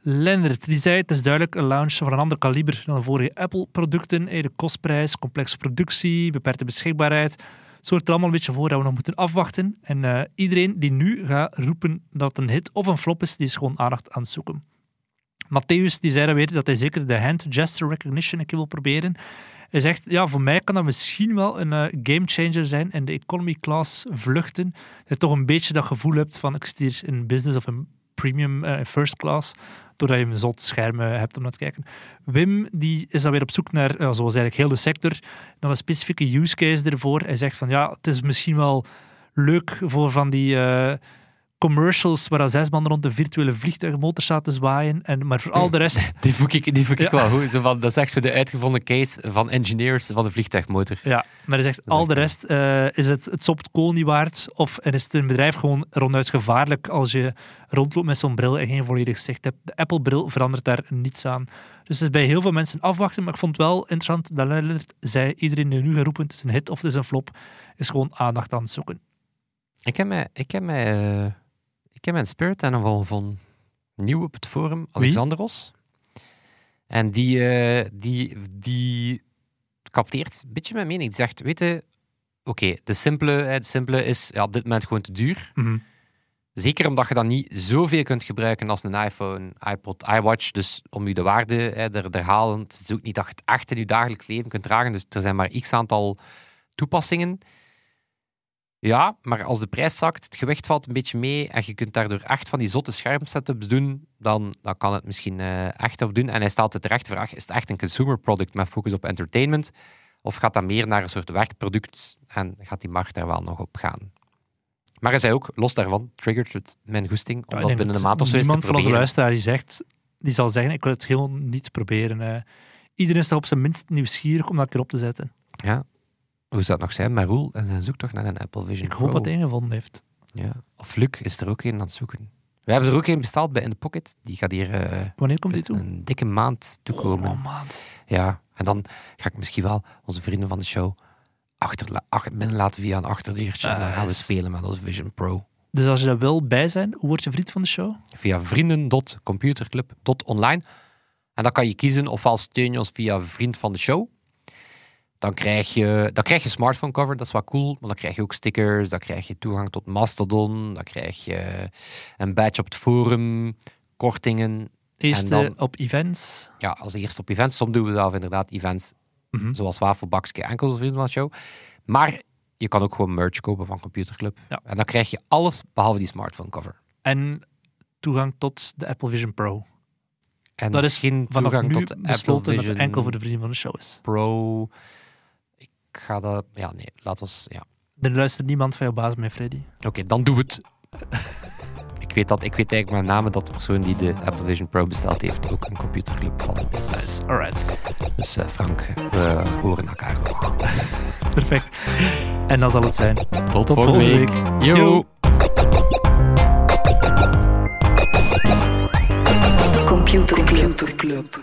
Lennart die zei: Het is duidelijk een launch van een ander kaliber dan de vorige Apple-producten. Eh, De kostprijs, complexe productie, beperkte beschikbaarheid. Het zorgt er allemaal een beetje voor dat we nog moeten afwachten. En eh, iedereen die nu gaat roepen dat het een hit of een flop is, die is gewoon aandacht aan het zoeken. Matthäus die zei dan weer dat hij zeker de hand gesture recognition een keer wil proberen. Hij zegt, ja, voor mij kan dat misschien wel een eh, gamechanger zijn in de economy class vluchten. Dat je toch een beetje dat gevoel hebt van ik zit hier in business of in premium eh, first class, doordat je een zot scherm hebt om naar te kijken. Wim die is dan weer op zoek naar, zoals eigenlijk heel de sector, naar een specifieke use case ervoor. Hij zegt van ja, het is misschien wel leuk voor van die eh, commercials waar zes man rond de virtuele vliegtuigmotor staat te zwaaien. En, maar voor al de rest Die voel ik, die voel ik Ja. wel goed. Zo van, dat is echt zo de uitgevonden case van engineers van de vliegtuigmotor. Ja, maar hij zegt, al de rest eh, is het, het sopt kool niet waard. Of en is het een bedrijf gewoon ronduit gevaarlijk als je rondloopt met zo'n bril en geen volledig zicht hebt. De Apple-bril verandert daar niets aan. Dus het is bij heel veel mensen afwachten. Maar ik vond het wel interessant dat Lennart zei, iedereen die nu gaat roepen, het is een hit of het is een flop, is gewoon aandacht aan het zoeken. Ik heb mij, ik heb mij, eh, ik heb mijn spirit en van, van nieuw op het forum, Alexandros. En die, eh, die, die capteert een beetje mijn mening. Die zegt, weet je, oké, de, simpele, de simpele is ja, op dit moment gewoon te duur. Zeker omdat je dat niet zoveel kunt gebruiken als een iPhone, iPod, iWatch. Dus om je de waarde hè, er, er halen. Het is ook niet dat je het echt in je dagelijks leven kunt dragen. Dus er zijn maar x aantal toepassingen. Ja, maar als de prijs zakt, het gewicht valt een beetje mee en je kunt daardoor echt van die zotte schermsetups doen, dan, dan kan het misschien eh, echt op doen. En hij stelt de terechte vraag, is het echt een consumer product met focus op entertainment? Of gaat dat meer naar een soort werkproduct en gaat die markt daar wel nog op gaan? Maar hij zei ook, los daarvan, triggert het mijn goesting om Ja, dat binnen een maand of zo eens te Niemand van onze proberen. luisteraars die zegt, die zal zeggen, ik wil het gewoon niet proberen. eh. iedereen is toch op zijn minst nieuwsgierig om dat keer op te zetten. Ja. Hoe zou het nog zijn met Roel en zijn zoektocht naar een Apple Vision Ik hoop dat hij een gevonden heeft. Ja. Of Luc is er ook een aan het zoeken. We hebben er ook een besteld bij In The Pocket. Die gaat hier eh, Wanneer komt die toe? een dikke maand toekomen. Oh, maand. Ja, en dan ga ik misschien wel onze vrienden van de show achter, achter, binnen laten via een achterdeurtje. en dan gaan we spelen met onze Vision Pro. Dus als je daar wil bij zijn, hoe word je vriend van de show? Via vrienden.computerclub.online. En dan kan je kiezen ofwel steun je ons via vriend van de show. Dan krijg je, dan krijg je smartphone cover, dat is wel cool. Maar dan krijg je ook stickers, dan krijg je toegang tot Mastodon, dan krijg je een badge op het forum, kortingen. Eerste dan- op events. Ja, als eerste op events. Soms doen we zelf inderdaad events Mhm. zoals Wafelbakske enkel als vrienden van de show. Maar je kan ook gewoon merch kopen van Computerclub. Ja. En dan krijg je alles behalve die smartphone cover. En toegang tot de Apple Vision Pro. En Dat is Vanaf toegang nu tot de Apple dat Vision enkel voor de vrienden van de show is. Pro. Ga dat... Ja, nee, laat ons... Ja. Er luistert niemand van jouw baas mee, Freddy. Oké, dan doe het. ik, weet dat, ik weet eigenlijk met name dat de persoon die de Apple Vision Pro besteld heeft ook een Computerclub van is. Alright. Dus eh, Frank, we horen elkaar nog. Perfect. En dan zal het zijn. Tot, volgende week. Yo. Yo. Computer Club.